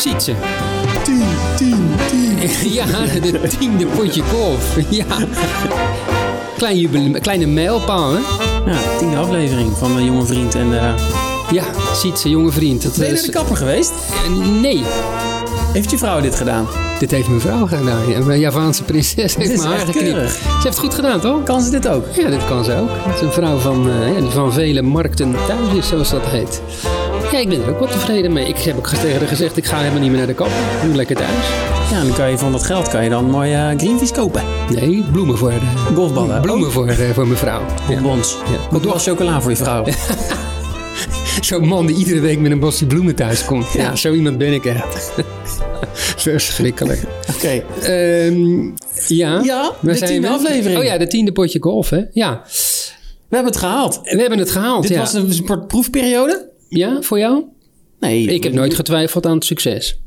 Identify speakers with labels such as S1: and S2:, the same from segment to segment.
S1: Sietse.
S2: 10, 10, 10.
S1: Ja, de tiende potje golf. Ja. Klein jubileum, kleine mijlpaal, hè?
S2: Ja, tiende aflevering van mijn jonge vriend. En eh
S1: Ja, Sietse, jonge vriend. Dat
S2: ben je
S1: is-
S2: naar de kapper geweest?
S1: Eh, nee,
S2: Heeft je vrouw dit gedaan?
S1: dit heeft mijn vrouw gedaan. Ja. Mijn Javaanse prinses heeft mijn haar
S2: echt
S1: geknipt.
S2: keurig.
S1: Ze heeft het goed gedaan, toch?
S2: Kan ze dit ook?
S1: Ja, dit kan ze ook. Het is een vrouw van, eh, ja, die van vele markten thuis is, zoals dat heet. Ja, ik ben er ook wel tevreden mee. Ik heb ook tegen gezegd, ik ga helemaal niet meer naar de kapper. Ik doe lekker thuis.
S2: Ja, en dan kan je van dat geld kan je dan mooi eh greenfish kopen.
S1: Nee, bloemen voor de,
S2: Golfballen.
S1: bloemen voor, eh, voor mijn vrouw. Ja.
S2: Bonbons.
S1: Ja.
S2: Wat doe als chocola voor je vrouw?
S1: Zo'n man die iedere week met een bosje bloemen thuis komt. Ja, zo iemand ben ik echt. Verschrikkelijk.
S2: Oké.
S1: Ehm, ja,
S2: Ja, de
S1: zijn
S2: tiende
S1: we?
S2: aflevering.
S1: Oh ja, de tiende potje golf, hè? Ja,
S2: We hebben het gehaald.
S1: we hebben het gehaald.
S2: Dit
S1: ja.
S2: was een soort proefperiode?
S1: Ja, voor jou?
S2: Nee.
S1: Ik heb nooit getwijfeld aan het succes.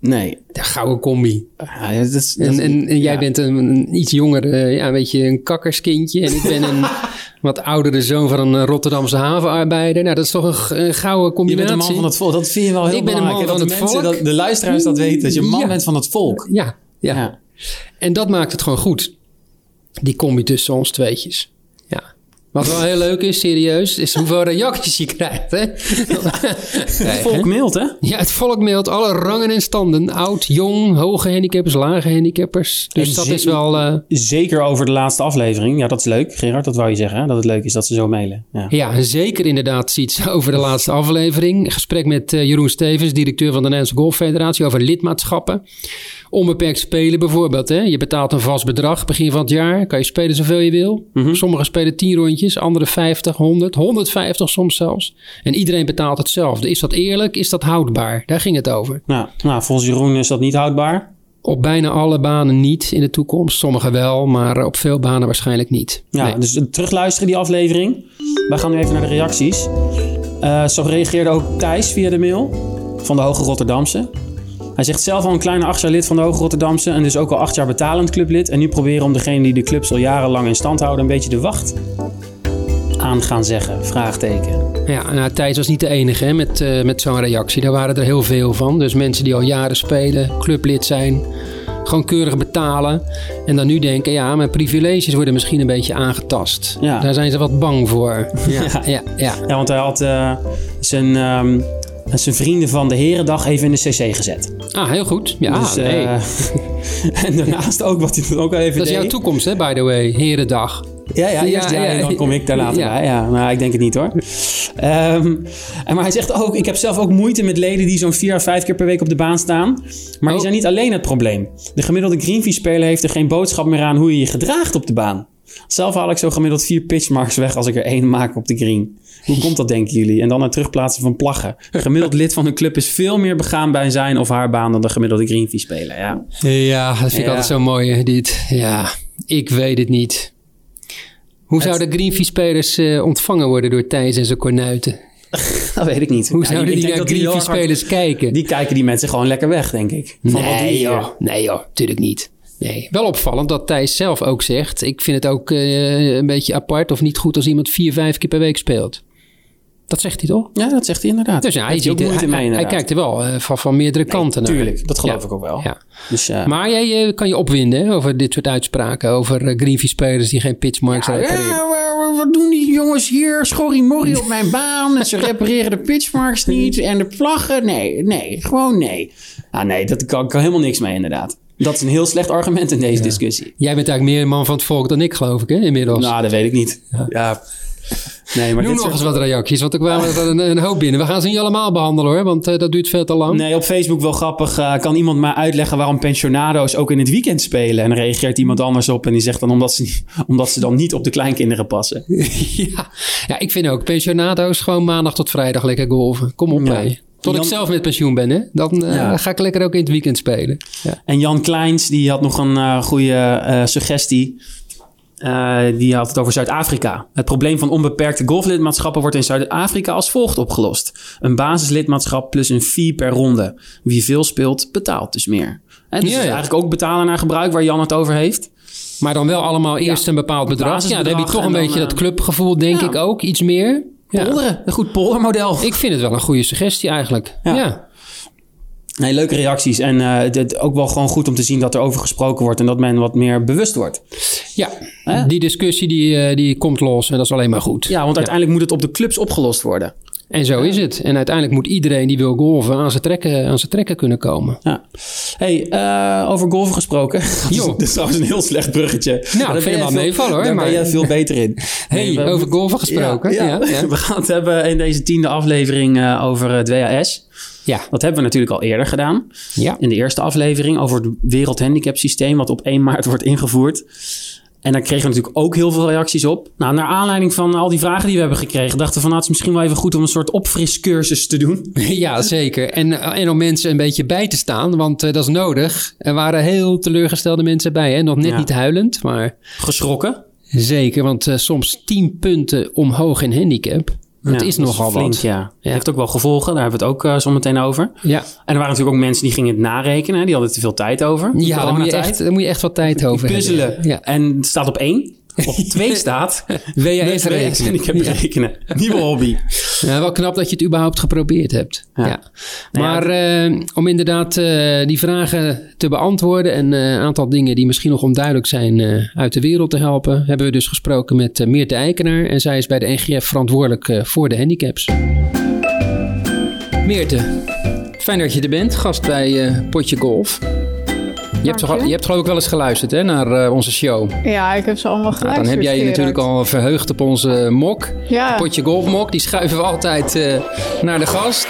S2: Nee.
S1: De gouden combi.
S2: Ja, dat is, dat
S1: En,
S2: is-
S1: en, en jij
S2: ja.
S1: bent een, een iets jonger, eh, ja, weet je, een kakkerskindje. En ik ben een wat oudere zoon van een eh, Rotterdamse havenarbeider. Nou, dat is toch een, een gouden
S2: Je
S1: combinatie.
S2: bent een man van het volk. Dat vind je wel heel
S1: Ik ben een
S2: belangrijk.
S1: man
S2: dat
S1: van
S2: de
S1: het
S2: mensen,
S1: volk.
S2: Dat de luisteraars dat weten. Dat je een man
S1: Ja.
S2: bent van het volk.
S1: Ja, ja,
S2: Ja.
S1: En dat maakt het gewoon goed. Die combi tussen ons tweetjes. Wat wel heel leuk is, serieus, is hoeveel reacties je krijgt. Hè?
S2: Het volk mailt, hè?
S1: Ja, het volk mailt alle rangen en standen. Oud, jong, hoge handicappers, lage handicappers. Dus
S2: En
S1: dat is wel... eh,
S2: Zeker over de laatste aflevering. Ja, dat is leuk. Gerard, dat wou je zeggen. Hè? Dat het leuk is dat ze zo mailen. Ja.
S1: Ja, zeker inderdaad iets over de laatste aflevering. Gesprek met eh, Jeroen Stevens, directeur van de Nederlandse Golffederatie, over lidmaatschappen. Onbeperkt spelen bijvoorbeeld. Hè? Je betaalt een vast bedrag begin van het jaar. Kan je spelen zoveel je wil. Sommigen spelen 10 rondjes, andere 50, 100, 150 soms zelfs. En iedereen betaalt hetzelfde. Is dat eerlijk? Is dat houdbaar? Daar ging het over.
S2: Nou, nou, volgens Jeroen is dat niet houdbaar.
S1: Op bijna alle banen niet in de toekomst. Sommige wel, maar op veel banen waarschijnlijk niet.
S2: Ja,
S1: Nee.
S2: dus terugluisteren die aflevering. Wij gaan nu even naar de reacties. Eh, zo reageerde ook Thijs via de mail van de Hoge Rotterdamse. Hij zegt zelf al een kleine acht jaar lid van de Hoge Rotterdamse en dus ook al acht jaar betalend clublid. En nu proberen om degene die de clubs al jarenlang in stand houden een beetje de wacht aan gaan zeggen. Vraagteken.
S1: Ja, nou, Thijs was niet de enige hè, met, eh, met zo'n reactie. Daar waren er heel veel van. Dus mensen die al jaren spelen, clublid zijn, gewoon keurig betalen. En dan nu denken, ja, mijn privileges worden misschien een beetje aangetast.
S2: Ja.
S1: Daar zijn ze wat bang voor. Ja, ja, ja.
S2: Ja, want hij had eh, zijn, ehm, zijn vrienden van de Herendag even in de cc gezet.
S1: Ah, heel goed. Ja,
S2: dus, eh,
S1: nee.
S2: en daarnaast ook wat hij dan ook al even
S1: Dat is
S2: deed.
S1: jouw toekomst, hè, by the way. Herendag.
S2: Ja, ja, eerst
S1: Ja, ja,
S2: dan kom ik daar later
S1: ja.
S2: bij. Ja, maar ik denk het niet hoor. Ehm, en maar hij zegt ook, ik heb zelf ook moeite met leden die zo'n vier à vijf keer per week op de baan staan. Maar die
S1: Oh.
S2: zijn niet alleen het probleem. De gemiddelde Greenfee-speler heeft er geen boodschap meer aan hoe je je gedraagt op de baan. Zelf haal ik zo gemiddeld vier pitchmarks weg als ik er één maak op de green. Hoe komt dat, denken jullie? En dan het terugplaatsen van plaggen. Een gemiddeld lid van een club is veel meer begaan bij zijn of haar baan dan de gemiddelde Greenfee-speler. Ja.
S1: Ja, dat vind ik
S2: Ja.
S1: altijd zo mooi, dit. Ja, ik weet het niet. Hoe zouden Greenfee-spelers eh, ontvangen worden door Thijs en zijn kornuiten?
S2: Dat weet ik niet.
S1: Hoe zouden die naar
S2: hard-
S1: Greenfee-spelers kijken?
S2: Die kijken die mensen gewoon lekker weg, denk ik. Van,
S1: Nee joh, nee joh, natuurlijk niet. Nee. Wel opvallend dat Thijs zelf ook zegt... ik vind het ook eh, een beetje apart of niet goed als iemand vier, vijf keer per week speelt. Dat zegt hij toch?
S2: Ja, dat zegt hij inderdaad.
S1: Dus ja, hij, ziet, hij,
S2: mee,
S1: hij kijkt er wel eh, van, van meerdere kanten naar.
S2: Tuurlijk, dat geloof
S1: Ja.
S2: ik ook wel.
S1: Ja.
S2: Dus, eh,
S1: Maar jij eh, kan je opwinden hè, over dit soort uitspraken... over uh, Greenfee-spelers die geen pitchmarks repareren.
S2: Ja, wa- wat doen die jongens hier? Schorrimorrie op mijn baan. En ze repareren de pitchmarks niet. En de vlaggen. Nee, nee. Gewoon nee. Ah, nee, dat kan, kan helemaal niks mee inderdaad. Dat is een heel slecht argument in deze discussie.
S1: Jij bent eigenlijk meer een man van het volk dan ik, geloof ik, hè, inmiddels.
S2: Nou, dat weet ik niet. Ja. Nee, maar
S1: Noem nog
S2: soort-
S1: eens wat reacties, want er kwamen er een, een hoop binnen. We gaan ze niet allemaal behandelen hoor, want eh, dat duurt veel te lang.
S2: Nee, op Facebook wel grappig. eh, kan iemand mij uitleggen waarom pensionado's ook in het weekend spelen? En reageert iemand anders op en die zegt dan omdat ze, omdat ze dan niet op de kleinkinderen passen.
S1: ja. ja, ik vind ook pensionado's gewoon maandag tot vrijdag lekker golven. Kom op,
S2: Ja.
S1: hè. Tot
S2: Jan-
S1: ik zelf met pensioen ben, hè. Dan eh,
S2: Ja.
S1: ga ik lekker ook in het weekend spelen. Ja.
S2: En Jan Kleins, die had nog een eh, goede suggestie. Eh, die had het over Zuid-Afrika. Het probleem van onbeperkte golflidmaatschappen wordt in Zuid-Afrika als volgt opgelost. Een basislidmaatschap plus een fee per ronde. Wie veel speelt, betaalt dus meer. En dus
S1: Ja,
S2: is eigenlijk ook betalen naar gebruik waar Jan het over heeft.
S1: Maar dan wel allemaal eerst een bepaald bedrag. Ja, dan heb je toch een
S2: dan,
S1: beetje
S2: eh,
S1: dat clubgevoel, denk ik ook. Iets meer. Ja.
S2: Polderen, een goed poldermodel.
S1: Ik vind het wel een goede suggestie eigenlijk.
S2: Ja. Nee, leuke reacties. En eh, het, het ook wel gewoon goed om te zien dat er over gesproken wordt en dat men wat meer bewust wordt.
S1: Ja, die discussie die, eh, die komt los en dat is alleen maar goed.
S2: Ja, want uiteindelijk moet het op de clubs opgelost worden.
S1: En zo is het. En uiteindelijk moet iedereen die wil golven aan zijn trekken, aan zijn trekken kunnen komen.
S2: Ja. Hey, eh, over golven gesproken.
S1: Jo.
S2: Dat is trouwens een heel slecht bruggetje. Maar daar
S1: vind
S2: jij
S1: wel meevallen, hoor,
S2: Daar
S1: maar-
S2: ben jij veel beter in.
S1: Hey,
S2: we
S1: over golven gesproken.
S2: Ja, ja. We gaan het hebben in deze tiende aflevering over het WAS.
S1: Ja.
S2: Dat hebben we natuurlijk al eerder gedaan.
S1: Ja.
S2: In de eerste aflevering over het wereldhandicap systeem... wat op 1 maart wordt ingevoerd. En daar kregen we natuurlijk ook heel veel reacties op. Nou, naar aanleiding van al die vragen die we hebben gekregen... dachten we van, nou, het is misschien wel even goed om een soort opfriscursus te doen.
S1: Ja, zeker. En, en om mensen een beetje bij te staan, want eh, dat is nodig. Er waren heel teleurgestelde mensen bij. Hè? Nog net
S2: Ja.
S1: niet huilend, maar
S2: Geschrokken.
S1: zeker. Want eh, soms 10 punten omhoog in handicap.
S2: Ja,
S1: is nogal
S2: flink,
S1: wat.
S2: Ja.
S1: Ja.
S2: Heeft ook wel gevolgen, daar hebben we het ook zo meteen over.
S1: Ja,
S2: En er waren natuurlijk ook mensen die gingen het narekenen. Die hadden te veel tijd over.
S1: ja daar, moet je echt, daar moet je echt wat tijd over
S2: puzzelen.
S1: Ja.
S2: En het staat op één. Op twee staat.
S1: WAS rekenen.
S2: En ik heb
S1: Ja.
S2: rekenen. Nieuwe hobby.
S1: Ja, wel knap dat je het überhaupt geprobeerd hebt.
S2: Ja.
S1: Ja.
S2: Nou ja,
S1: Maar eh, om inderdaad eh, die vragen te beantwoorden en eh, een aantal dingen die misschien nog onduidelijk zijn eh, uit de wereld te helpen, hebben we dus gesproken met uh, Meerte Eikenaar en zij is bij de NGF verantwoordelijk eh, voor de handicaps. Meerte, fijn dat je er bent, gast bij eh, Potje Golf. Je hebt, toch,
S3: je.
S1: hebt geloof ik wel eens geluisterd hè, naar eh, onze show.
S3: Ja, ik heb ze allemaal
S1: Nou,
S3: geluisterd.
S1: dan heb jij je natuurlijk al verheugd op onze mok.
S3: Ja,
S1: Potje Golfmok, die schuiven we altijd eh, naar de gast.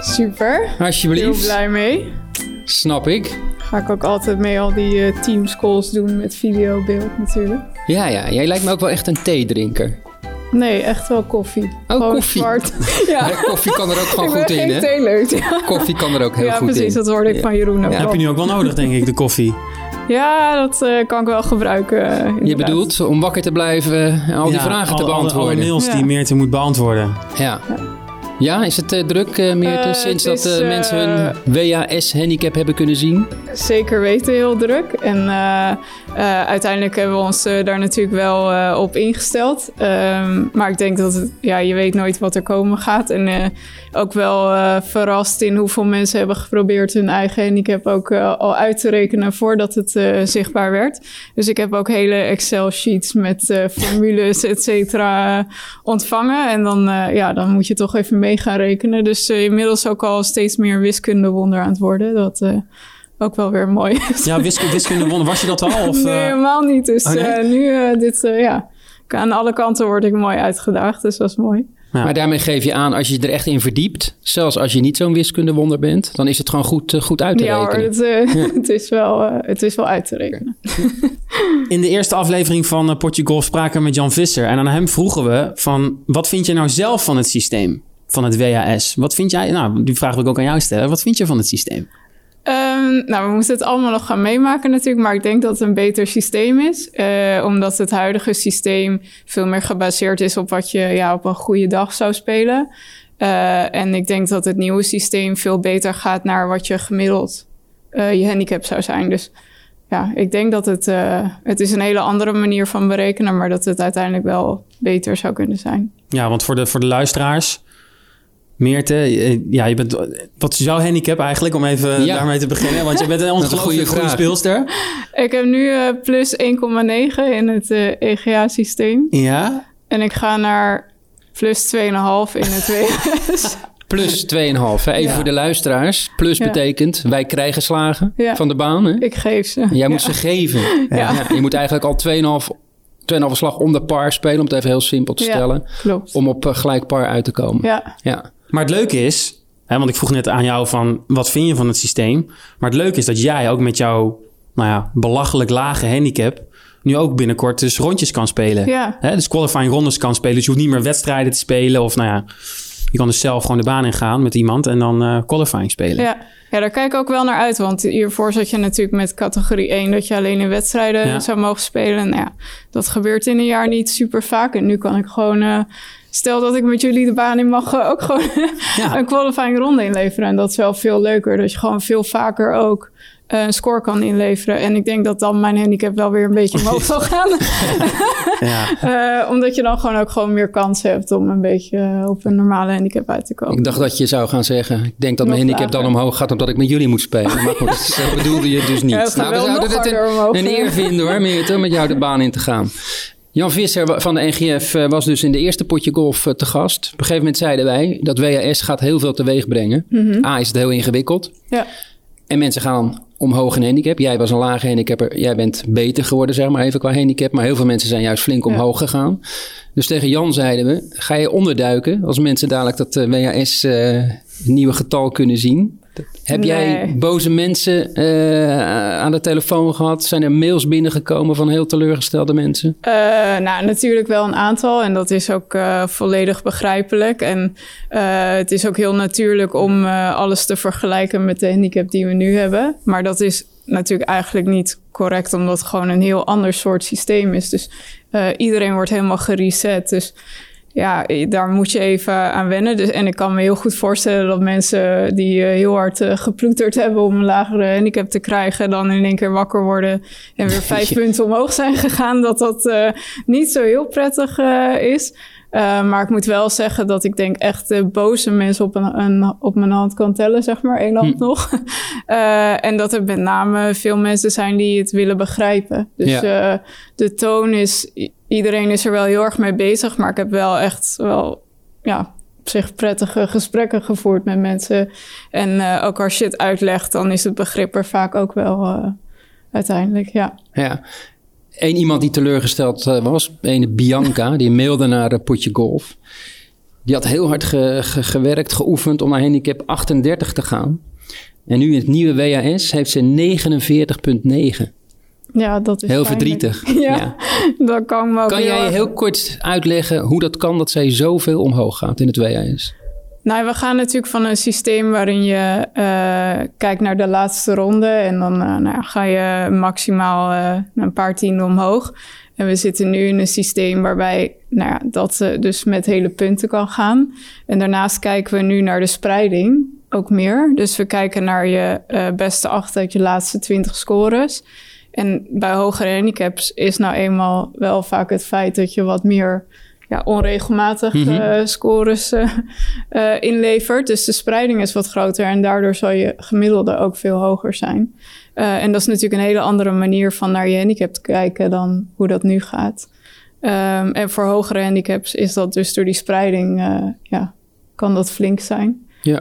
S3: super. Heel
S1: Alsjeblieft.
S3: blij mee.
S1: Snap ik.
S3: Ga ik ook altijd mee al die eh, teams calls doen met videobeeld natuurlijk.
S1: Ja, ja. Jij lijkt me ook wel echt een theedrinker.
S3: Nee, echt wel koffie.
S1: Oh,
S3: Gewoon
S1: koffie.
S3: zwart. ja,
S1: Ja, koffie kan er ook gewoon
S3: ik ben
S1: goed in,
S3: geen
S1: hè?
S3: theeleut. Ja,
S1: Koffie kan er ook heel
S3: ja
S1: goed
S3: precies.
S1: in.
S3: Dat hoorde ik
S1: Ja.
S3: van Jeroen ook
S1: Ja.
S2: Heb je nu ook wel nodig, denk ik, de koffie.
S3: Ja, dat eh, kan ik wel gebruiken. eh,
S1: Je bedoelt om wakker te blijven en al die
S2: Ja,
S1: vragen te
S2: alle- alle-
S1: beantwoorden.
S2: Alle mails
S3: Ja.
S2: die Meerte moet beantwoorden.
S1: ja. Ja, is het eh, druk, Eh, sinds dat
S3: is,
S1: mensen hun WAS-handicap hebben kunnen zien?
S3: Zeker weten, heel druk. En uiteindelijk hebben we ons daar natuurlijk wel op ingesteld. Ehm, maar ik denk dat het, ja, je weet nooit wat er komen gaat. En ook wel eh, verrast in hoeveel mensen hebben geprobeerd hun eigen handicap ook eh, al uit te rekenen voordat het eh, zichtbaar werd. Dus ik heb ook hele Excel-sheets met formules, et cetera, ontvangen. En dan, ja, dan moet je toch even mee gaan rekenen. Dus inmiddels ook al steeds meer wiskundewonder aan het worden. Dat ook wel weer mooi is.
S2: Ja, wiskunde, wiskunde wonnen. Was je dat al? Of,
S3: nee, helemaal niet. Dus
S2: oh, nee?
S3: nu, dit, ja, aan alle kanten word ik mooi uitgedaagd. Dus dat is mooi.
S2: Ja.
S1: Maar daarmee geef je aan, als je er echt in verdiept, zelfs als je niet zo'n wiskundewonder bent, dan is het gewoon goed, eh, goed uit te
S3: Ja hoor,
S1: rekenen.
S3: het, eh, het, is wel, eh, het is wel uit te rekenen.
S2: In de eerste aflevering van Potje Golf spraken we met Jan Visser. En aan hem vroegen we van... Wat vind je nou zelf van het systeem? Van het WAS? Wat vind jij... Nou, die vraag wil ik ook aan jou stellen. Wat vind je van het systeem?
S3: Ehm, nou, we moeten het allemaal nog gaan meemaken natuurlijk. Maar ik denk dat het een beter systeem is. eh, omdat het huidige systeem veel meer gebaseerd is op wat je ja, op een goede dag zou spelen. Eh, en ik denk dat het nieuwe systeem veel beter gaat naar wat je gemiddeld eh, je handicap zou zijn. Dus ja, ik denk dat het... het is een hele andere manier van berekenen... maar dat het uiteindelijk wel beter zou kunnen zijn.
S2: Ja, want voor de, voor de luisteraars... Meerte, eh, ja, je bent, wat is jouw handicap eigenlijk? Om even
S1: Ja.
S2: daarmee te beginnen. Want je bent een ongelooflijk
S1: goede
S2: speelster.
S3: Ik heb nu eh, plus 1,9 in het eh, EGA-systeem.
S2: Ja.
S3: En ik ga naar plus 2,5 in het WS.
S1: Plus 2,5. hè. Even
S3: Ja.
S1: voor de luisteraars. Plus
S3: Ja.
S1: betekent, wij krijgen slagen
S3: Ja.
S1: van de baan. Hè?
S3: ik geef ze.
S1: Jij
S3: Ja.
S1: moet ze geven.
S3: Ja.
S1: Ja, je moet eigenlijk al 2,5 2,5 slag om de par spelen, om het even heel simpel te
S3: Ja.
S1: stellen.
S3: Klopt.
S1: Om op gelijk par uit te komen.
S3: Ja,
S1: Ja.
S2: Maar het leuke is, hè, want ik vroeg net aan jou van wat vind je van het systeem? Maar het leuke is dat jij ook met jouw nou ja, belachelijk lage handicap nu ook binnenkort dus rondjes kan spelen.
S3: ja.
S2: Hè, dus qualifying rondes kan spelen. Dus je hoeft niet meer wedstrijden te spelen. Of nou ja, je kan dus zelf gewoon de baan ingaan met iemand en dan eh, qualifying spelen.
S3: Ja. ja, daar kijk ik ook wel naar uit. Want hiervoor zat je natuurlijk met categorie 1... dat je alleen in wedstrijden
S2: Ja.
S3: zou mogen spelen. Nou ja, dat gebeurt in een jaar niet super vaak. En nu kan ik gewoon... eh, stel dat ik met jullie de baan in mag... eh, ook gewoon
S2: Ja.
S3: een qualifying ronde inleveren. En dat is wel veel leuker. Dat je gewoon veel vaker ook... eh, een score kan inleveren. En ik denk dat dan mijn handicap wel weer een beetje omhoog zal gaan.
S2: Ja.
S3: Eh, omdat je dan gewoon ook gewoon meer kans hebt om een beetje op een normale handicap uit te komen.
S1: Ik dacht dat je zou gaan zeggen. Ik denk dat mijn handicap dan omhoog gaat omdat ik met jullie moet spelen. Maar goed, zo bedoelde je dus niet.
S3: Ja, gaat
S1: we zouden het een, eer vinden hoor, Meerte, om met jou de baan in te gaan. Jan Visser van de NGF eh, was dus in de eerste potje golf eh, te gast. Op een gegeven moment zeiden wij dat WAS gaat heel veel teweeg brengen.
S3: Mhm.
S1: A is het heel ingewikkeld.
S3: Ja.
S1: En mensen gaan omhoog in handicap. Jij was een lage handicapper. Jij bent beter geworden, zeg maar even qua handicap. Maar heel veel mensen zijn juist flink
S3: Ja.
S1: omhoog gegaan. Dus tegen Jan zeiden we, ga je onderduiken als mensen dadelijk dat eh, WAS nieuwe getal kunnen zien? Heb jij boze mensen eh, aan de telefoon gehad? Zijn er mails binnengekomen van heel teleurgestelde mensen?
S3: Eh, nou, natuurlijk wel een aantal en dat is ook eh, volledig begrijpelijk. En het is ook heel natuurlijk om alles te vergelijken met de handicap die we nu hebben. Maar dat is natuurlijk eigenlijk niet correct, omdat het gewoon een heel ander soort systeem is. Dus iedereen wordt helemaal gereset. Dus ja, daar moet je even aan wennen. Dus, en ik kan me heel goed voorstellen dat mensen die eh, heel hard eh, geploeterd hebben om een lagere handicap te krijgen, dan in één keer wakker worden en weer vijf punten omhoog zijn gegaan, dat dat eh, niet zo heel prettig is. Uh, maar ik moet wel zeggen dat ik denk echt de boze mensen op, een, een, op mijn hand kan tellen, zeg maar, één hand
S1: Hm.
S3: nog. Uh, en dat er met name veel mensen zijn die het willen begrijpen. Dus
S1: Ja.
S3: uh, de toon is, iedereen is er wel heel erg mee bezig, maar ik heb wel echt wel, ja, op zich prettige gesprekken gevoerd met mensen. En uh, ook als je het uitlegt, dan is het begrip er vaak ook wel uh, uiteindelijk, ja.
S1: Ja. Eén iemand die teleurgesteld eh, was, ene Bianca, die mailde naar uh, Potje Golf. Die had heel hard ge, ge, gewerkt, geoefend om naar handicap 38 te gaan. En nu in het nieuwe WAS heeft ze 49,9.
S3: Ja, dat is
S1: Heel verdrietig.
S3: Ja,
S1: Ja.
S3: dat kan ook
S1: Kan
S3: heel
S1: jij
S3: erg-
S1: heel kort uitleggen hoe dat kan dat zij zoveel omhoog gaat in het WAS?
S3: Nou, we gaan natuurlijk van een systeem waarin je uh, kijkt naar de laatste ronde. En dan uh, nou, ga je maximaal uh, een paar tienden omhoog. En we zitten nu in een systeem waarbij nou ja, dat dus met hele punten kan gaan. En daarnaast kijken we nu naar de spreiding ook meer. Dus we kijken naar je beste acht uit je laatste 20 scores. En bij hogere handicaps is nou eenmaal wel vaak het feit dat je wat meer ja, onregelmatig
S1: Mhm.
S3: uh, scores uh, uh, inlevert. Dus de spreiding is wat groter en daardoor zal je gemiddelde ook veel hoger zijn. En dat is natuurlijk een hele andere manier van naar je handicap te kijken dan hoe dat nu gaat. Um, en voor hogere handicaps is dat dus door die spreiding, ja, kan dat flink zijn.
S1: Ja.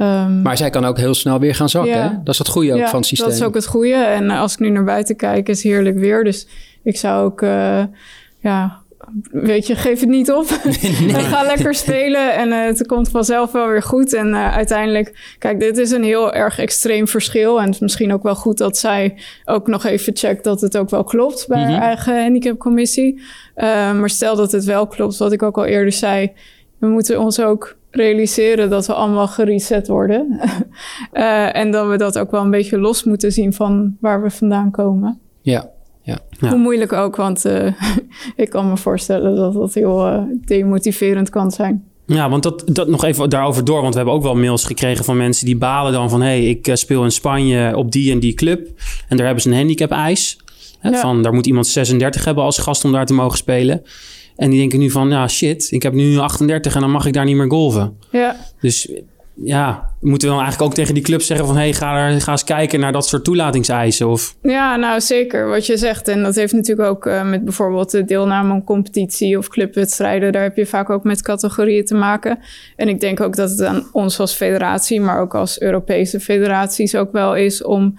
S3: Um,
S1: Maar zij kan ook heel snel weer gaan zakken.
S3: Ja.
S1: Hè? Dat is het goede ook
S3: ja,
S1: van het systeem.
S3: dat is ook het goede. En uh, als ik nu naar buiten kijk, is heerlijk weer. Dus ik zou ook, uh, ja, weet je, geef het niet op.
S1: Nee.
S3: Ga lekker spelen en uh, het komt vanzelf wel weer goed. En uh, uiteindelijk, kijk, dit is een heel erg extreem verschil. En het is misschien ook wel goed dat zij ook nog even checkt dat het ook wel klopt bij
S1: Mhm.
S3: haar eigen handicapcommissie. Uh, maar stel dat het wel klopt, wat ik ook al eerder zei, we moeten ons ook realiseren dat we allemaal gereset worden. Uh, en dat we dat ook wel een beetje los moeten zien van waar we vandaan komen.
S1: Ja. Ja.
S2: Ja.
S3: Hoe moeilijk ook, want uh, ik kan me voorstellen dat dat heel uh, demotiverend kan zijn.
S2: Ja, want dat, dat nog even daarover door. Want we hebben ook wel mails gekregen van mensen die balen dan van... hé, hey, ik speel in Spanje op die en die club. En daar hebben ze een handicap-eis.
S3: Ja.
S2: Van, daar moet iemand 36 hebben als gast om daar te mogen spelen. En die denken nu van, ja shit, ik heb nu 38 en dan mag ik daar niet meer golven.
S3: Ja,
S2: Dus ja, moeten we dan eigenlijk ook tegen die club zeggen van... hé, hey, ga, er- ga eens kijken naar dat soort toelatingseisen. Of,
S3: ja nou zeker wat je zegt. En dat heeft natuurlijk ook uh, met bijvoorbeeld de deelname aan competitie of clubwedstrijden. Daar heb je vaak ook met categorieën te maken. En ik denk ook dat het aan ons als federatie, maar ook als Europese federaties ook wel is om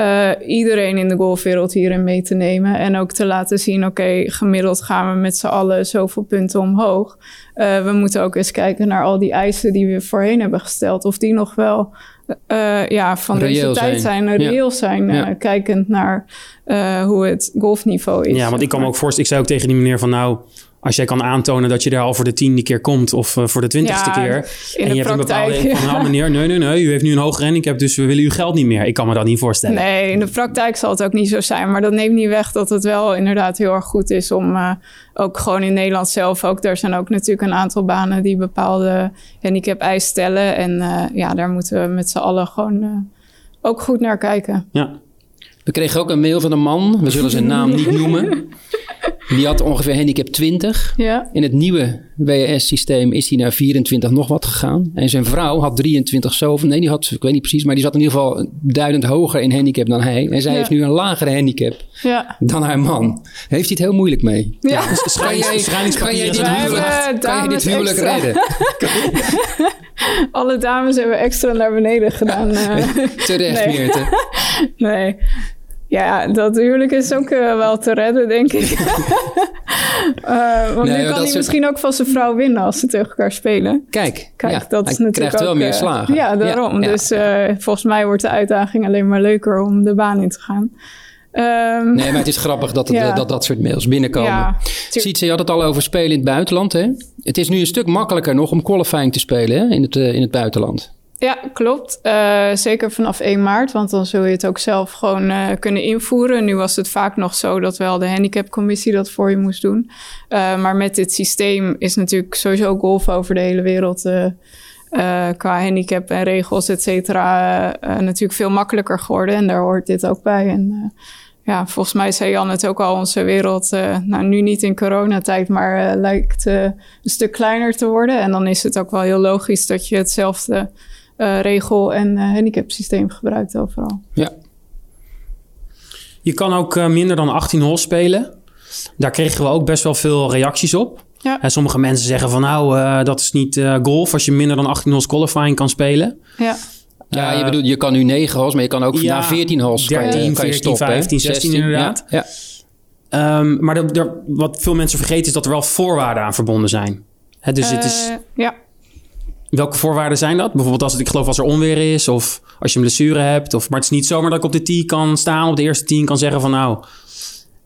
S3: uh, iedereen in de golfwereld hierin mee te nemen. En ook te laten zien, oké, gemiddeld gaan we met z'n allen zoveel punten omhoog. Uh, we moeten ook eens kijken naar al die eisen die we voorheen hebben gesteld. Of die nog wel uh, ja, van
S1: Reëel
S3: deze tijd
S1: zijn.
S3: zijn, reëel
S1: Ja.
S3: zijn.
S1: Ja.
S3: Kijkend naar uh, hoe het golfniveau is.
S2: ja, want ik kan me ook voorstellen... ik zei ook tegen die meneer van nou... als jij kan aantonen dat je daar al voor de tiende keer komt... of uh, voor de twintigste
S3: Ja,
S2: keer...
S3: in
S2: en
S3: de
S2: je hebt een bepaalde denk van...
S3: ja.
S2: nou meneer, nee, nee, nee, u heeft nu een hoger handicap... dus we willen uw geld niet meer. Ik kan me dat niet voorstellen.
S3: Nee, in de praktijk zal het ook niet zo zijn. Maar dat neemt niet weg dat het wel inderdaad heel erg goed is om uh, ook gewoon in Nederland zelf ook. Er zijn ook natuurlijk een aantal banen die bepaalde handicap eisen stellen. En uh, ja, daar moeten we met z'n allen gewoon uh, ook goed naar kijken.
S2: Ja.
S1: We kregen ook een mail van een man, we zullen zijn naam niet noemen. Die had ongeveer handicap 20.
S3: Ja,
S1: In het nieuwe WS-systeem is hij naar 24 nog wat gegaan. En zijn vrouw had 23 zoveel. Nee, die had, ik weet niet precies, maar die zat in ieder geval duidend hoger in handicap dan hij. En zij
S3: Ja.
S1: heeft nu een lagere handicap
S3: ja.
S1: dan haar man. Heeft hij het heel moeilijk mee?
S3: ja.
S1: Kan jij, kan jij dit huwelijk, kan je dit huwelijk
S3: extra.
S1: redden?
S3: Alle dames hebben extra naar beneden gedaan. eh.
S1: Terecht,
S3: Nee.
S1: Meerte.
S3: nee. Ja, dat huwelijk is ook eh, wel te redden, denk ik. Eh, want
S1: Nee,
S3: nu kan hij
S1: soort-
S3: misschien ook van zijn vrouw winnen als ze tegen elkaar spelen.
S1: Kijk,
S3: Kijk,
S1: ja,
S3: dat
S1: hij
S3: is natuurlijk
S1: krijgt wel meer
S3: eh,
S1: slagen.
S3: Ja, daarom.
S1: Ja, ja.
S3: Dus volgens mij wordt de uitdaging alleen maar leuker om de baan in te gaan. Ehm,
S1: Nee, maar het is grappig dat, het,
S3: Ja.
S1: dat dat soort mails binnenkomen.
S3: Ja,
S1: Ziet, je had het al over spelen in het buitenland. Hè? Het is nu een stuk makkelijker nog om qualifying te spelen hè? In, het, in het buitenland.
S3: Ja, klopt. Eh, zeker vanaf 1 maart, want dan zul je het ook zelf gewoon eh, kunnen invoeren. Nu was het vaak nog zo dat wel de handicapcommissie dat voor je moest doen. Eh, maar met dit systeem is natuurlijk sowieso golf over de hele wereld... qua handicap en regels, et cetera, natuurlijk veel makkelijker geworden. En daar hoort dit ook bij. En ja, volgens mij zei Jan het ook al, onze wereld, nou nu niet in coronatijd, maar lijkt een stuk kleiner te worden. En dan is het ook wel heel logisch dat je hetzelfde regel- en eh, handicapsysteem gebruikt overal.
S1: Ja.
S2: Je kan ook eh, minder dan 18 holes spelen. Daar kregen we ook best wel veel reacties op.
S3: Ja.
S2: En sommige mensen zeggen van nou, eh, dat is niet eh, golf als je minder dan 18 holes qualifying kan spelen.
S3: Ja,
S1: Ja,
S2: Eh,
S1: je bedoelt, je kan nu 9 holes, maar je kan ook
S2: ja,
S1: na 14 holes kan je,
S2: 13,
S1: kan je
S2: 14,
S1: stoppen. hè?
S2: 15, 16 inderdaad.
S1: Ja, ja.
S2: Ehm, maar er- er- wat veel mensen vergeten is dat er wel voorwaarden aan verbonden zijn. Hè, dus het is,
S3: Eh, ja.
S2: Welke voorwaarden zijn dat? Bijvoorbeeld als het, ik geloof als er onweer is of als je een blessure hebt. Of, maar het is niet zomaar dat ik op de tee kan staan, op de eerste tee kan zeggen van nou,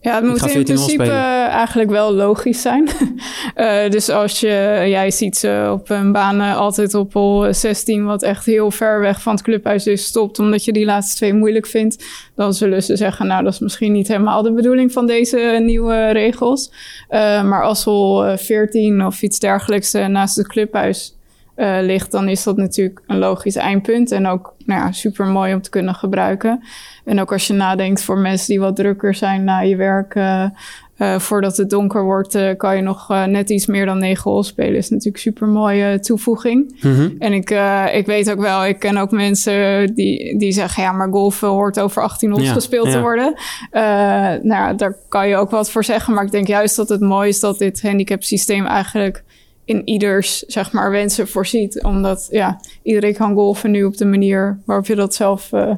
S3: Ja, het moet in
S2: 14 hol
S3: principe eigenlijk wel logisch zijn. Eh, dus als je, jij ziet ze op een baan eh, altijd op hol 16, wat echt heel ver weg van het clubhuis is, stopt omdat je die laatste twee moeilijk vindt, dan zullen ze zeggen, nou dat is misschien niet helemaal de bedoeling van deze nieuwe regels. Eh, maar als hol eh, 14 of iets dergelijks naast het clubhuis eh, ligt, dan is dat natuurlijk een logisch eindpunt. En ook nou ja, super mooi om te kunnen gebruiken. En ook als je nadenkt voor mensen die wat drukker zijn na je werk. eh, eh, voordat het donker wordt, kan je nog net iets meer dan negen holes spelen. Is natuurlijk super mooie toevoeging. En ik, ik weet ook wel, ik ken ook mensen die, die zeggen: ja, maar golfen hoort over 18 holes
S2: Ja,
S3: gespeeld te worden. Nou, ja, daar kan je ook wat voor zeggen. Maar ik denk juist dat het mooi is dat dit handicap-systeem eigenlijk in ieders zeg maar, wensen voorziet. Omdat ja, iedereen kan golfen nu op de manier waarop je dat zelf eh,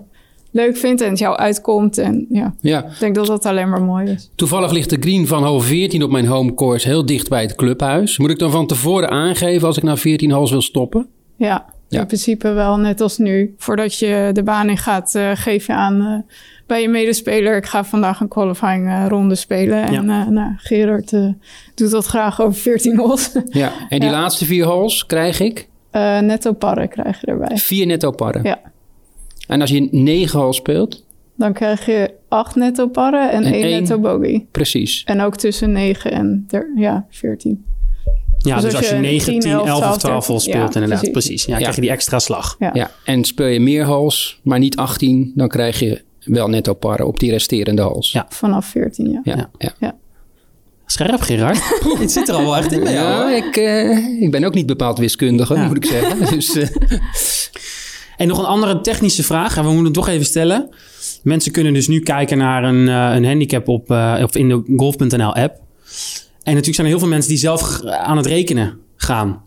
S3: leuk vindt en het jou uitkomt. En ja,
S1: Ja.
S3: ik denk dat dat alleen maar mooi is.
S1: Toevallig ligt de green van hole 14 op mijn home course heel dicht bij het clubhuis. Moet ik dan van tevoren aangeven als ik na 14 holes wil stoppen?
S3: Ja,
S1: Ja.
S3: in principe wel net als nu. Voordat je de baan in gaat, eh, geef je aan eh, bij je medespeler... ik ga vandaag een qualifying eh, ronde spelen. En eh, nou, Gerard eh, doet dat graag over 14 holes.
S1: Ja. En die
S3: Ja.
S1: laatste vier holes krijg ik
S3: Eh, netto parren krijg je erbij.
S1: vier netto parren.
S3: Ja.
S1: En als je negen holes speelt,
S3: Dan krijg je 8 netto parren en
S1: En
S3: 1
S1: één-
S3: netto bogey.
S1: precies.
S3: En ook tussen 9 en der- ja, 14.
S2: ja, dus,
S3: Dus
S2: als
S3: als
S2: je
S3: je
S2: 9,
S3: 10,
S2: 10, 11 of
S3: 12
S2: 12 holes speelt
S3: ja,
S2: inderdaad.
S3: precies.
S2: Precies. Ja,
S1: Ja.
S2: krijg je die extra slag.
S3: Ja.
S1: Ja. En speel je meer holes, maar niet 18, dan krijg je wel netto parren op die resterende holes.
S2: Ja.
S3: Vanaf 14, ja.
S1: Ja,
S2: Ja.
S1: ja.
S2: Scherp, Gerard. Het zit er al wel echt in
S1: Ja, ik, eh, ik ben ook niet bepaald wiskundige,
S2: Ja.
S1: moet ik zeggen. Dus, eh,
S2: En nog een andere technische vraag, en we moeten het toch even stellen. Mensen kunnen dus nu kijken naar een, eh, een handicap op, eh, of in de golf.nl app. En natuurlijk zijn er heel veel mensen die zelf aan het rekenen gaan.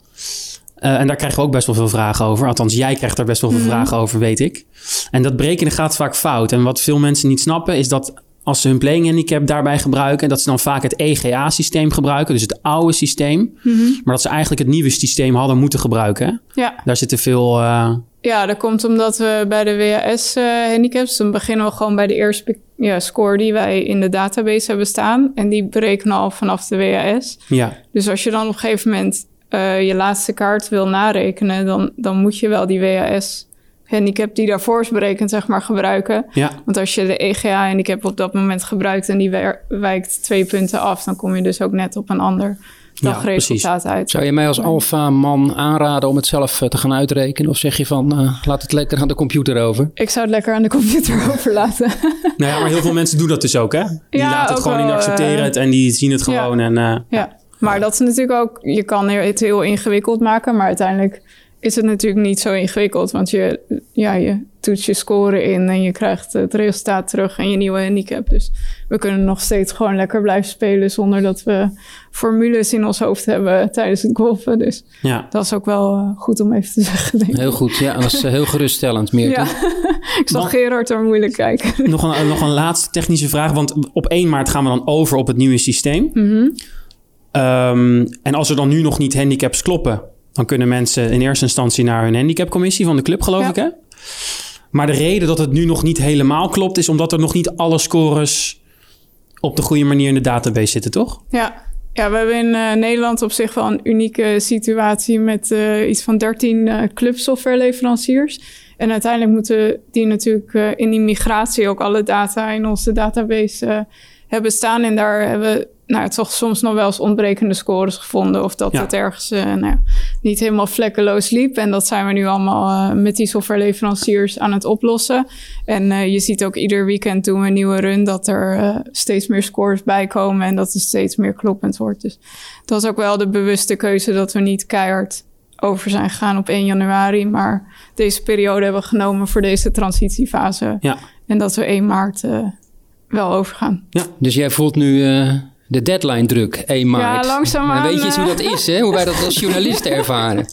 S2: Eh, en daar krijgen we ook best wel veel vragen over. Althans, jij krijgt daar best wel veel vragen over, weet ik. En dat berekenen gaat vaak fout. En wat veel mensen niet snappen is dat als ze hun playing handicap daarbij gebruiken, dat ze dan vaak het EGA-systeem gebruiken, dus het oude systeem. Maar dat ze eigenlijk het nieuwe systeem hadden moeten gebruiken.
S3: Ja.
S2: Daar zitten veel. eh,
S3: Ja, dat komt omdat we bij de WAS-handicaps... dan beginnen we gewoon bij de eerste ja, score die wij in de database hebben staan. En die berekenen al vanaf de WAS.
S2: ja,
S3: Dus als je dan op een gegeven moment eh, je laatste kaart wil narekenen... Dan, dan moet je wel die WAS-handicap die daarvoor is berekend, zeg maar, gebruiken.
S2: ja.
S3: Want als je de EGA-handicap op dat moment gebruikt... en die wijkt twee punten af... dan kom je dus ook net op een ander dagresultaten uit.
S1: Zou je mij als alfa-man aanraden om het zelf eh, te gaan uitrekenen? Of zeg je van, eh, laat het lekker aan de computer over?
S3: Ik zou het lekker aan de computer overlaten.
S2: Nou ja, maar heel veel mensen doen dat dus ook, hè? Die
S3: Ja,
S2: laten het gewoon, die
S3: wel,
S2: accepteren en die zien het gewoon. En,
S3: Ja, maar dat is natuurlijk ook... Je kan het heel ingewikkeld maken, maar uiteindelijk is het natuurlijk niet zo ingewikkeld. Want je, ja, je toets je score in en je krijgt het resultaat terug en je nieuwe handicap. Dus we kunnen nog steeds gewoon lekker blijven spelen zonder dat we formules in ons hoofd hebben tijdens het golfen. Dus
S2: ja.
S3: dat is ook wel eh, goed om even te zeggen, denk ik.
S1: Heel goed, ja. Dat is eh, heel geruststellend, Meerte.
S3: Ja, ik zag Gerard er moeilijk kijken.
S2: Nog, een, nog een laatste technische vraag. Want op 1 maart gaan we dan over op het nieuwe systeem.
S3: Mhm.
S2: Ehm, en als er dan nu nog niet handicaps kloppen, dan kunnen mensen in eerste instantie naar hun handicapcommissie van de club, geloof
S3: Ja.
S2: ik, hè? Maar de reden dat het nu nog niet helemaal klopt, is omdat er nog niet alle scores op de goede manier in de database zitten, toch?
S3: Ja. ja, we hebben in eh, Nederland op zich wel een unieke situatie met eh, iets van 13 eh clubsoftwareleveranciers. En uiteindelijk moeten die natuurlijk in die migratie ook alle data in onze database hebben staan. En daar hebben we nou, toch soms nog wel eens ontbrekende scores gevonden. Of dat
S2: Ja.
S3: het ergens eh, nou, ja, niet helemaal vlekkeloos liep. En dat zijn we nu allemaal eh, met die softwareleveranciers aan het oplossen. En eh, je ziet ook ieder weekend doen we een nieuwe run dat er steeds meer scores bij komen en dat het steeds meer kloppend wordt. Dus dat is ook wel de bewuste keuze dat we niet keihard over zijn gegaan op 1 januari, maar deze periode hebben we genomen voor deze transitiefase.
S2: Ja.
S3: En dat we 1 maart wel overgaan.
S1: Dus jij voelt nu de deadline druk, 1 maart.
S3: langzaamaan,
S1: En weet je eens hoe
S3: eh.
S1: dat is, hè? Hoe wij dat als journalisten ervaren.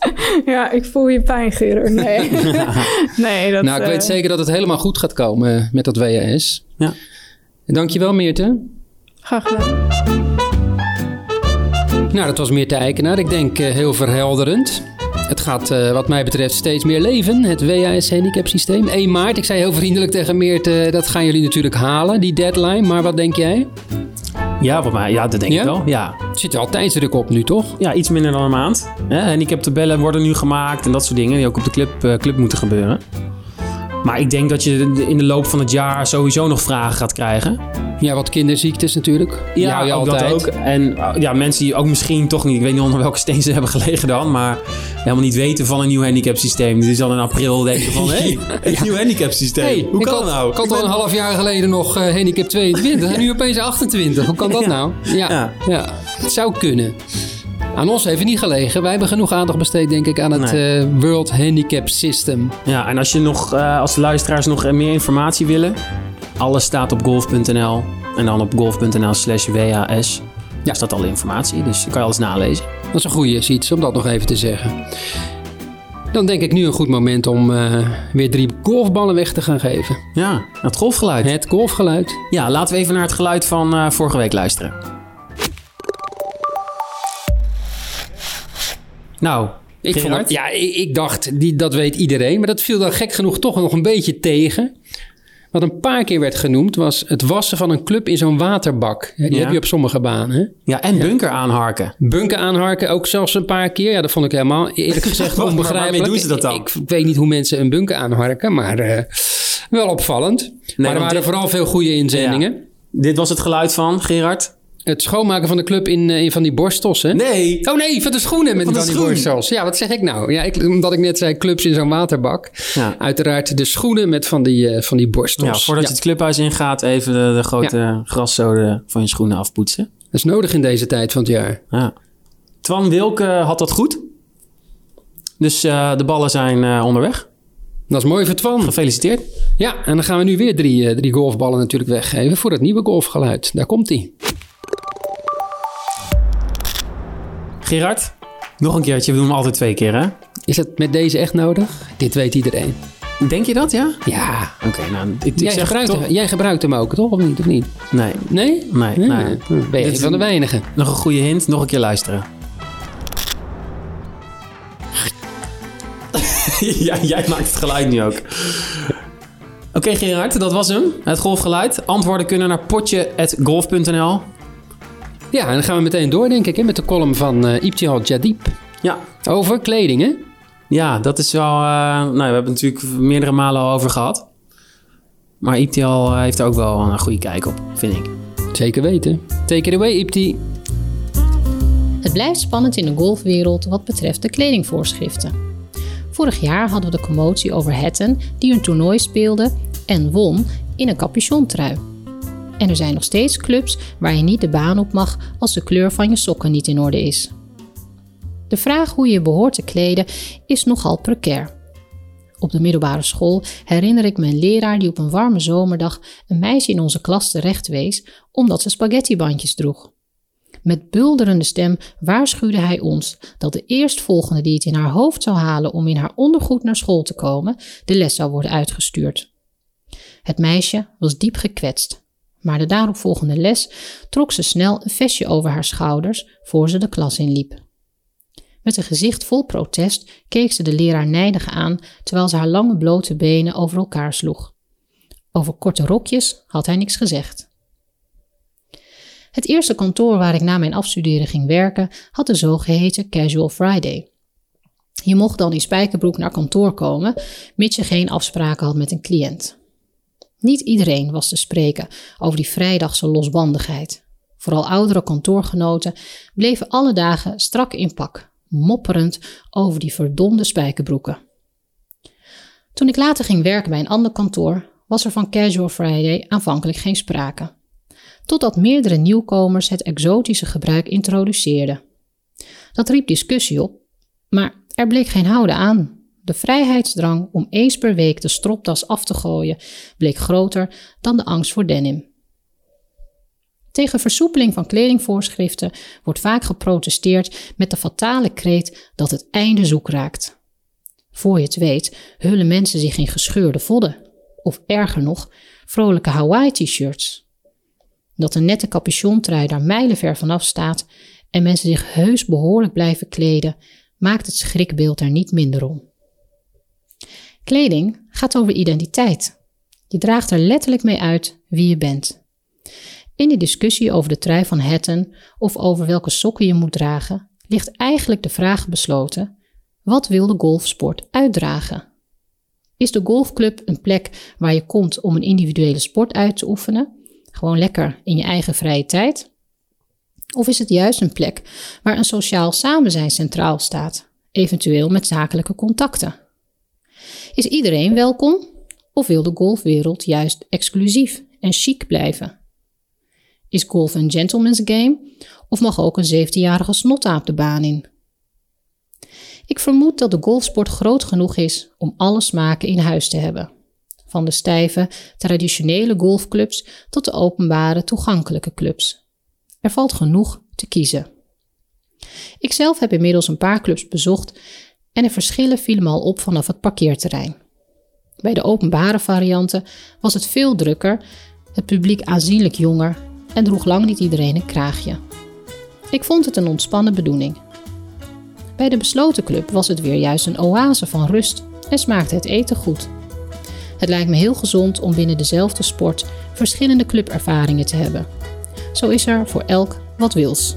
S3: Ja, ik voel je pijn, Gerard. Nee, nee dat,
S1: nou, ik weet
S3: eh,
S1: zeker dat het helemaal goed gaat komen eh, met dat WAS.
S2: Ja.
S1: Dankjewel, Meerte.
S3: Graag gedaan.
S1: Nou, dat was Meerte Eikenaar. Ik denk eh, heel verhelderend. Het gaat eh, wat mij betreft steeds meer leven, het WAS handicap systeem. 1 maart, ik zei heel vriendelijk tegen Meerte, dat gaan jullie natuurlijk halen, die deadline. Maar wat denk jij?
S2: Ja, wat mij, ja dat denk
S1: Ja?
S2: ik wel. Ja.
S1: Er zit al tijdsdruk op nu, toch?
S2: ja, iets minder dan een maand. Hè? Handicaptabellen worden nu gemaakt en dat soort dingen die ook op de club, eh, club moeten gebeuren. Maar ik denk dat je in de loop van het jaar sowieso nog vragen gaat krijgen.
S1: Ja, wat kinderziektes natuurlijk.
S2: Ja,
S1: je
S2: ook
S1: altijd.
S2: dat ook. En uh, ja, mensen die ook misschien toch niet, ik weet niet onder welke steen ze hebben gelegen dan, maar helemaal niet weten van een nieuw handicapsysteem. Die dus dan in april denken van, hé, hey, een nieuw handicapsysteem.
S1: Hey,
S2: Hoe kan dat nou?
S1: Ik had al
S2: ben-
S1: een half jaar geleden nog eh, handicap 22 en nu opeens 28. Hoe kan dat
S2: Ja.
S1: nou? Ja, ja.
S2: Ja.
S1: het zou kunnen. Aan ons heeft het niet gelegen. Wij hebben genoeg aandacht besteed, denk ik, aan het
S2: Nee.
S1: eh, World Handicap System.
S2: Ja, en als je nog, eh, als de luisteraars nog eh, meer informatie willen, alles staat op golf.nl en dan op golf.nl slash WAS. Daar staat alle informatie, dus dan kan je alles nalezen.
S1: Dat is een goede iets om dat nog even te zeggen. Dan denk ik nu een goed moment om weer drie golfballen weg te gaan geven.
S2: Ja, het golfgeluid.
S1: Het golfgeluid.
S2: Ja, laten we even naar het geluid van vorige week luisteren. Nou,
S1: Ik, vond het- ja, ik, ik dacht, die, dat weet iedereen. Maar dat viel dan gek genoeg toch nog een beetje tegen. Wat een paar keer werd genoemd was het wassen van een club in zo'n waterbak. Die
S2: Ja.
S1: heb je op sommige banen.
S2: Ja, en bunker aanharken.
S1: Bunken aanharken ook zelfs een paar keer. Ja, dat vond ik helemaal eerlijk gezegd onbegrijpelijk.
S2: waarmee doen ze dat dan?
S1: Ik, ik weet niet hoe mensen een bunker aanharken, maar eh, wel opvallend. maar er waren
S2: dit-
S1: vooral veel goede inzendingen.
S2: Dit was het geluid van Gerard.
S1: Het schoonmaken van de club in, eh, in van die borstels, hè?
S2: Nee.
S1: Oh nee, van de schoenen met
S2: Van
S1: die,
S2: de
S1: van die
S2: schoen.
S1: borstels. Ja, wat zeg ik nou? Ja, ik, omdat ik net zei clubs in zo'n waterbak.
S2: Ja.
S1: Uiteraard de schoenen met van die, eh, van die borstels.
S2: Ja, voordat je het clubhuis ingaat, even de, de grote graszoden van je schoenen afpoetsen.
S1: Dat is nodig in deze tijd van het jaar.
S2: Ja. Twan Wilke had dat goed. Dus eh, de ballen zijn eh, onderweg.
S1: Dat is mooi voor Twan.
S2: Gefeliciteerd.
S1: Ja, en dan gaan we nu weer drie, eh, drie golfballen natuurlijk weggeven voor het nieuwe golfgeluid. Daar komt hij.
S2: Gerard, nog een keertje. We doen hem altijd twee keer, hè?
S1: Is het met deze echt nodig? Dit weet iedereen.
S2: Denk je dat, ja?
S1: Ja.
S2: Oké, nou, ik, ik
S1: Jij
S2: zeg
S1: gebruikt,
S2: toch...
S1: hem, jij gebruikt hem ook, toch? Of niet? Of niet?
S2: Nee,
S1: Nee?
S2: nee,
S1: Nee?
S2: nee.
S1: Hm, Ben je
S2: Dit
S1: een van de weinigen.
S2: Nog een goede hint, nog een keer luisteren. ja, jij maakt het geluid nu ook. Oké Gerard, dat was hem. Het golfgeluid. Antwoorden kunnen naar potje.golf.nl.
S1: Ja, en dan gaan we meteen door, denk ik, hè, met de column van eh Ibtihal Jadip.
S2: Ja.
S1: Over kleding, hè?
S2: ja, dat is wel... eh, nou, we hebben het natuurlijk meerdere malen al over gehad. Maar Iptial eh, heeft er ook wel een goede kijk op, vind ik.
S1: Zeker weten. Take it away, Ipti.
S4: Het blijft spannend in de golfwereld wat betreft de kledingvoorschriften. Vorig jaar hadden we de commotie over Hatton, die een toernooi speelde en won in een capuchontrui. En er zijn nog steeds clubs waar je niet de baan op mag als de kleur van je sokken niet in orde is. De vraag hoe je behoort te kleden is nogal precair. Op de middelbare school herinner ik me een leraar die op een warme zomerdag een meisje in onze klas terecht wees omdat ze spaghettibandjes droeg. Met bulderende stem waarschuwde hij ons dat de eerstvolgende die het in haar hoofd zou halen om in haar ondergoed naar school te komen, de les zou worden uitgestuurd. Het meisje was diep gekwetst, maar de daaropvolgende les trok ze snel een vestje over haar schouders voor ze de klas inliep. Met een gezicht vol protest keek ze de leraar nijdig aan terwijl ze haar lange blote benen over elkaar sloeg. Over korte rokjes had hij niks gezegd. Het eerste kantoor waar ik na mijn afstuderen ging werken had de zogeheten Casual Friday. Je mocht dan in spijkerbroek naar kantoor komen, mits je geen afspraken had met een cliënt. Niet iedereen was te spreken over die vrijdagse losbandigheid. Vooral oudere kantoorgenoten bleven alle dagen strak in pak, mopperend over die verdomde spijkerbroeken. Toen ik later ging werken bij een ander kantoor, was er van Casual Friday aanvankelijk geen sprake. Totdat meerdere nieuwkomers het exotische gebruik introduceerden. Dat riep discussie op, maar er bleek geen houden aan. De vrijheidsdrang om eens per week de stropdas af te gooien bleek groter dan de angst voor denim. Tegen versoepeling van kledingvoorschriften wordt vaak geprotesteerd met de fatale kreet dat het einde zoek raakt. Voor je het weet, hullen mensen zich in gescheurde vodden, of erger nog, vrolijke Hawaii-t-shirts. Dat een nette capuchontrui daar mijlenver vanaf staat en mensen zich heus behoorlijk blijven kleden, maakt het schrikbeeld er niet minder om. Kleding gaat over identiteit. Je draagt er letterlijk mee uit wie je bent. In de discussie over de trui van Hatton of over welke sokken je moet dragen, ligt eigenlijk de vraag besloten: wat wil de golfsport uitdragen? Is de golfclub een plek waar je komt om een individuele sport uit te oefenen, gewoon lekker in je eigen vrije tijd? Of is het juist een plek waar een sociaal samenzijn centraal staat, eventueel met zakelijke contacten? Is iedereen welkom of wil de golfwereld juist exclusief en chic blijven? Is golf een gentleman's game of mag ook een 17-jarige snottaap de baan in? Ik vermoed dat de golfsport groot genoeg is om alle smaken in huis te hebben. Van de stijve, traditionele golfclubs tot de openbare, toegankelijke clubs. Er valt genoeg te kiezen. Ikzelf heb inmiddels een paar clubs bezocht en de verschillen vielen al op vanaf het parkeerterrein. Bij de openbare varianten was het veel drukker, het publiek aanzienlijk jonger en droeg lang niet iedereen een kraagje. Ik vond het een ontspannen bedoeling. Bij de besloten club was het weer juist een oase van rust en smaakte het eten goed. Het lijkt me heel gezond om binnen dezelfde sport verschillende clubervaringen te hebben. Zo is er voor elk wat wils.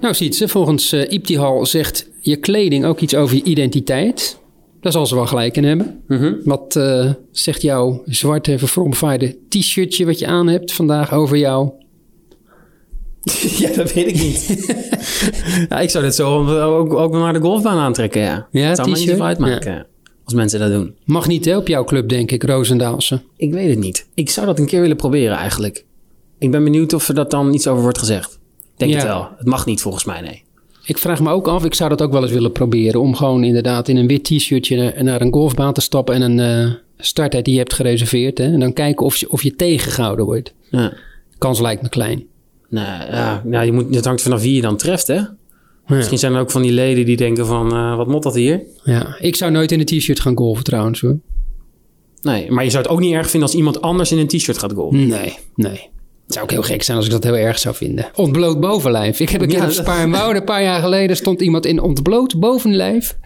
S1: Nou, Sietse, volgens uh, Iptihal zegt je kleding ook iets over je identiteit. Daar zal ze wel gelijk in hebben. Wat uh, zegt jouw zwarte verfromfaaide t-shirtje wat je aan hebt vandaag over jou?
S2: ja, dat weet ik niet. ja, ik zou dit zo ook, ook naar de golfbaan aantrekken, ja.
S1: Ja,
S2: Het zou me niet uitmaken als mensen dat doen.
S1: Mag niet hè, op jouw club, denk ik, Roosendaalse.
S2: Ik weet het niet. Ik zou dat een keer willen proberen eigenlijk. Ik ben benieuwd of er dat dan iets over wordt gezegd. Denk
S1: Ja.
S2: het wel. Het mag niet volgens mij, nee.
S1: Ik vraag me ook af, ik zou dat ook wel eens willen proberen... om gewoon inderdaad in een wit t-shirtje naar- naar een golfbaan te stappen... en een eh starttijd die je hebt gereserveerd. Hè, en dan kijken of je, of je tegengehouden wordt.
S2: Ja.
S1: Kans lijkt me klein.
S2: Nou, ja, nou, je moet, het hangt vanaf wie je dan treft, hè? Misschien zijn er ook van die leden die denken van... eh, wat mot dat hier?
S1: Ja, ik zou nooit in een t-shirt gaan golven trouwens hoor.
S2: Nee, maar je zou het ook niet erg vinden als iemand anders in een t-shirt gaat golven.
S1: Nee, nee. Het zou ook heel gek zijn als ik dat heel erg zou vinden. Ontbloot bovenlijf. Ik heb een keer
S2: Ja,
S1: op
S2: dat-
S1: Spaarnwoude, een paar jaar geleden, stond iemand in ontbloot bovenlijf.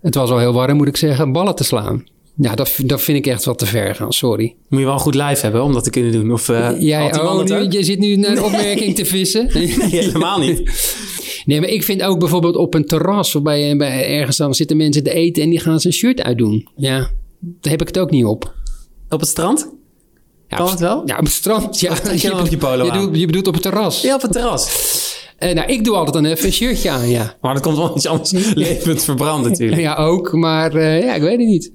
S1: Het was al heel warm, moet ik zeggen, ballen te slaan. Ja, dat, dat vind ik echt wat te ver gaan, sorry.
S2: Moet je wel een goed lijf hebben om dat te kunnen doen. Of uh,
S1: Jij, oh, nu, je zit nu naar een opmerking te vissen.
S2: Nee, helemaal niet.
S1: Nee, maar ik vind ook bijvoorbeeld op een terras of bij, bij ergens dan zitten mensen te eten en die gaan zijn shirt uitdoen. Ja, daar heb ik het ook niet op.
S2: Op het strand?
S1: Ja,
S2: Kan
S1: op-
S2: het wel?
S1: Ja, op het strand. Ja,
S2: je je polo
S1: je, bedoelt, je bedoelt op het terras.
S2: Ja, op het terras.
S1: Eh, nou, ik doe altijd dan even een shirtje aan, ja.
S2: Maar dat komt wel iets anders levend verbrand natuurlijk.
S1: Ja, ook. Maar eh, ja, ik weet het niet.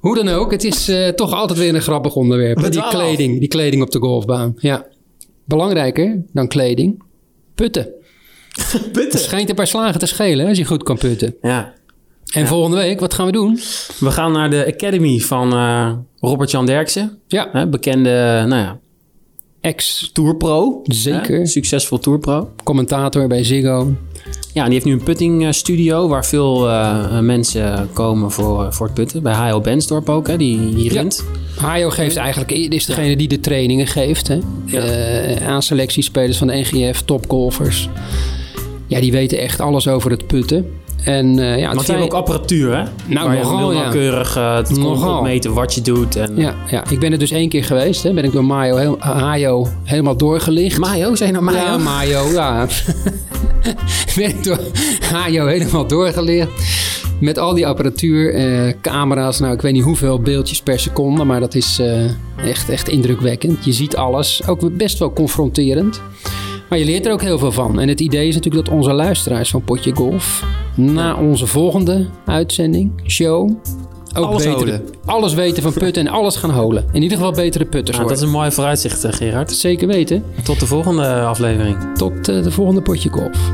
S1: Hoe dan ook, het is eh, toch altijd weer een grappig onderwerp.
S2: We
S1: Die
S2: af.
S1: kleding, die kleding op de golfbaan. Ja. Belangrijker dan kleding, putten. Het
S2: Putten.
S1: schijnt een paar slagen te schelen hè, als je goed kan putten.
S2: Ja.
S1: En volgende week, wat gaan we doen?
S2: We gaan naar de Academy van eh, Robert-Jan Derksen.
S1: Ja,
S2: Hè, bekende nou ja,
S1: ex
S2: tourpro.
S1: Zeker.
S2: Hè, succesvol tourpro.
S1: commentator bij Ziggo.
S2: Ja, en die heeft nu een putting eh, studio waar veel eh, mensen komen voor, voor het putten. Bij H.L. Bensdorp ook, hè, die, die
S1: Ja.
S2: rent.
S1: Hajo geeft eigenlijk, is degene die de trainingen geeft. Hè? Eh, aan selectiespelers van de NGF, topgolfers. Ja, die weten echt alles over het putten. En eh, ja,
S2: Want ook apparatuur, hè?
S1: Nou,
S2: waar je
S1: nogal,
S2: heel
S1: ja.
S2: nauwkeurig eh, het
S1: Nogal.
S2: opmeten wat je doet. En...
S1: Ja, ja, ik ben er dus één keer geweest. Hè. Ben ik door Mayo, heel, Hajo helemaal doorgelicht.
S2: Mayo, zei je nou Mayo?
S1: Ja, Mayo, ja. ben ik door Hajo helemaal doorgelicht. Met al die apparatuur, eh, camera's. Nou, ik weet niet hoeveel beeldjes per seconde. Maar dat is eh, echt, echt indrukwekkend. Je ziet alles. Ook best wel confronterend. Maar je leert er ook heel veel van. En het idee is natuurlijk dat onze luisteraars van Potje Golf... na onze volgende uitzending, show... Ook
S2: Alles
S1: betere-
S2: holen.
S1: alles weten van putten en alles gaan holen. In ieder geval betere putters
S2: Nou, dat
S1: worden.
S2: is een mooi vooruitzicht, eh, Gerard.
S1: Zeker weten.
S2: Tot de volgende aflevering.
S1: Tot eh, de volgende Potje Golf.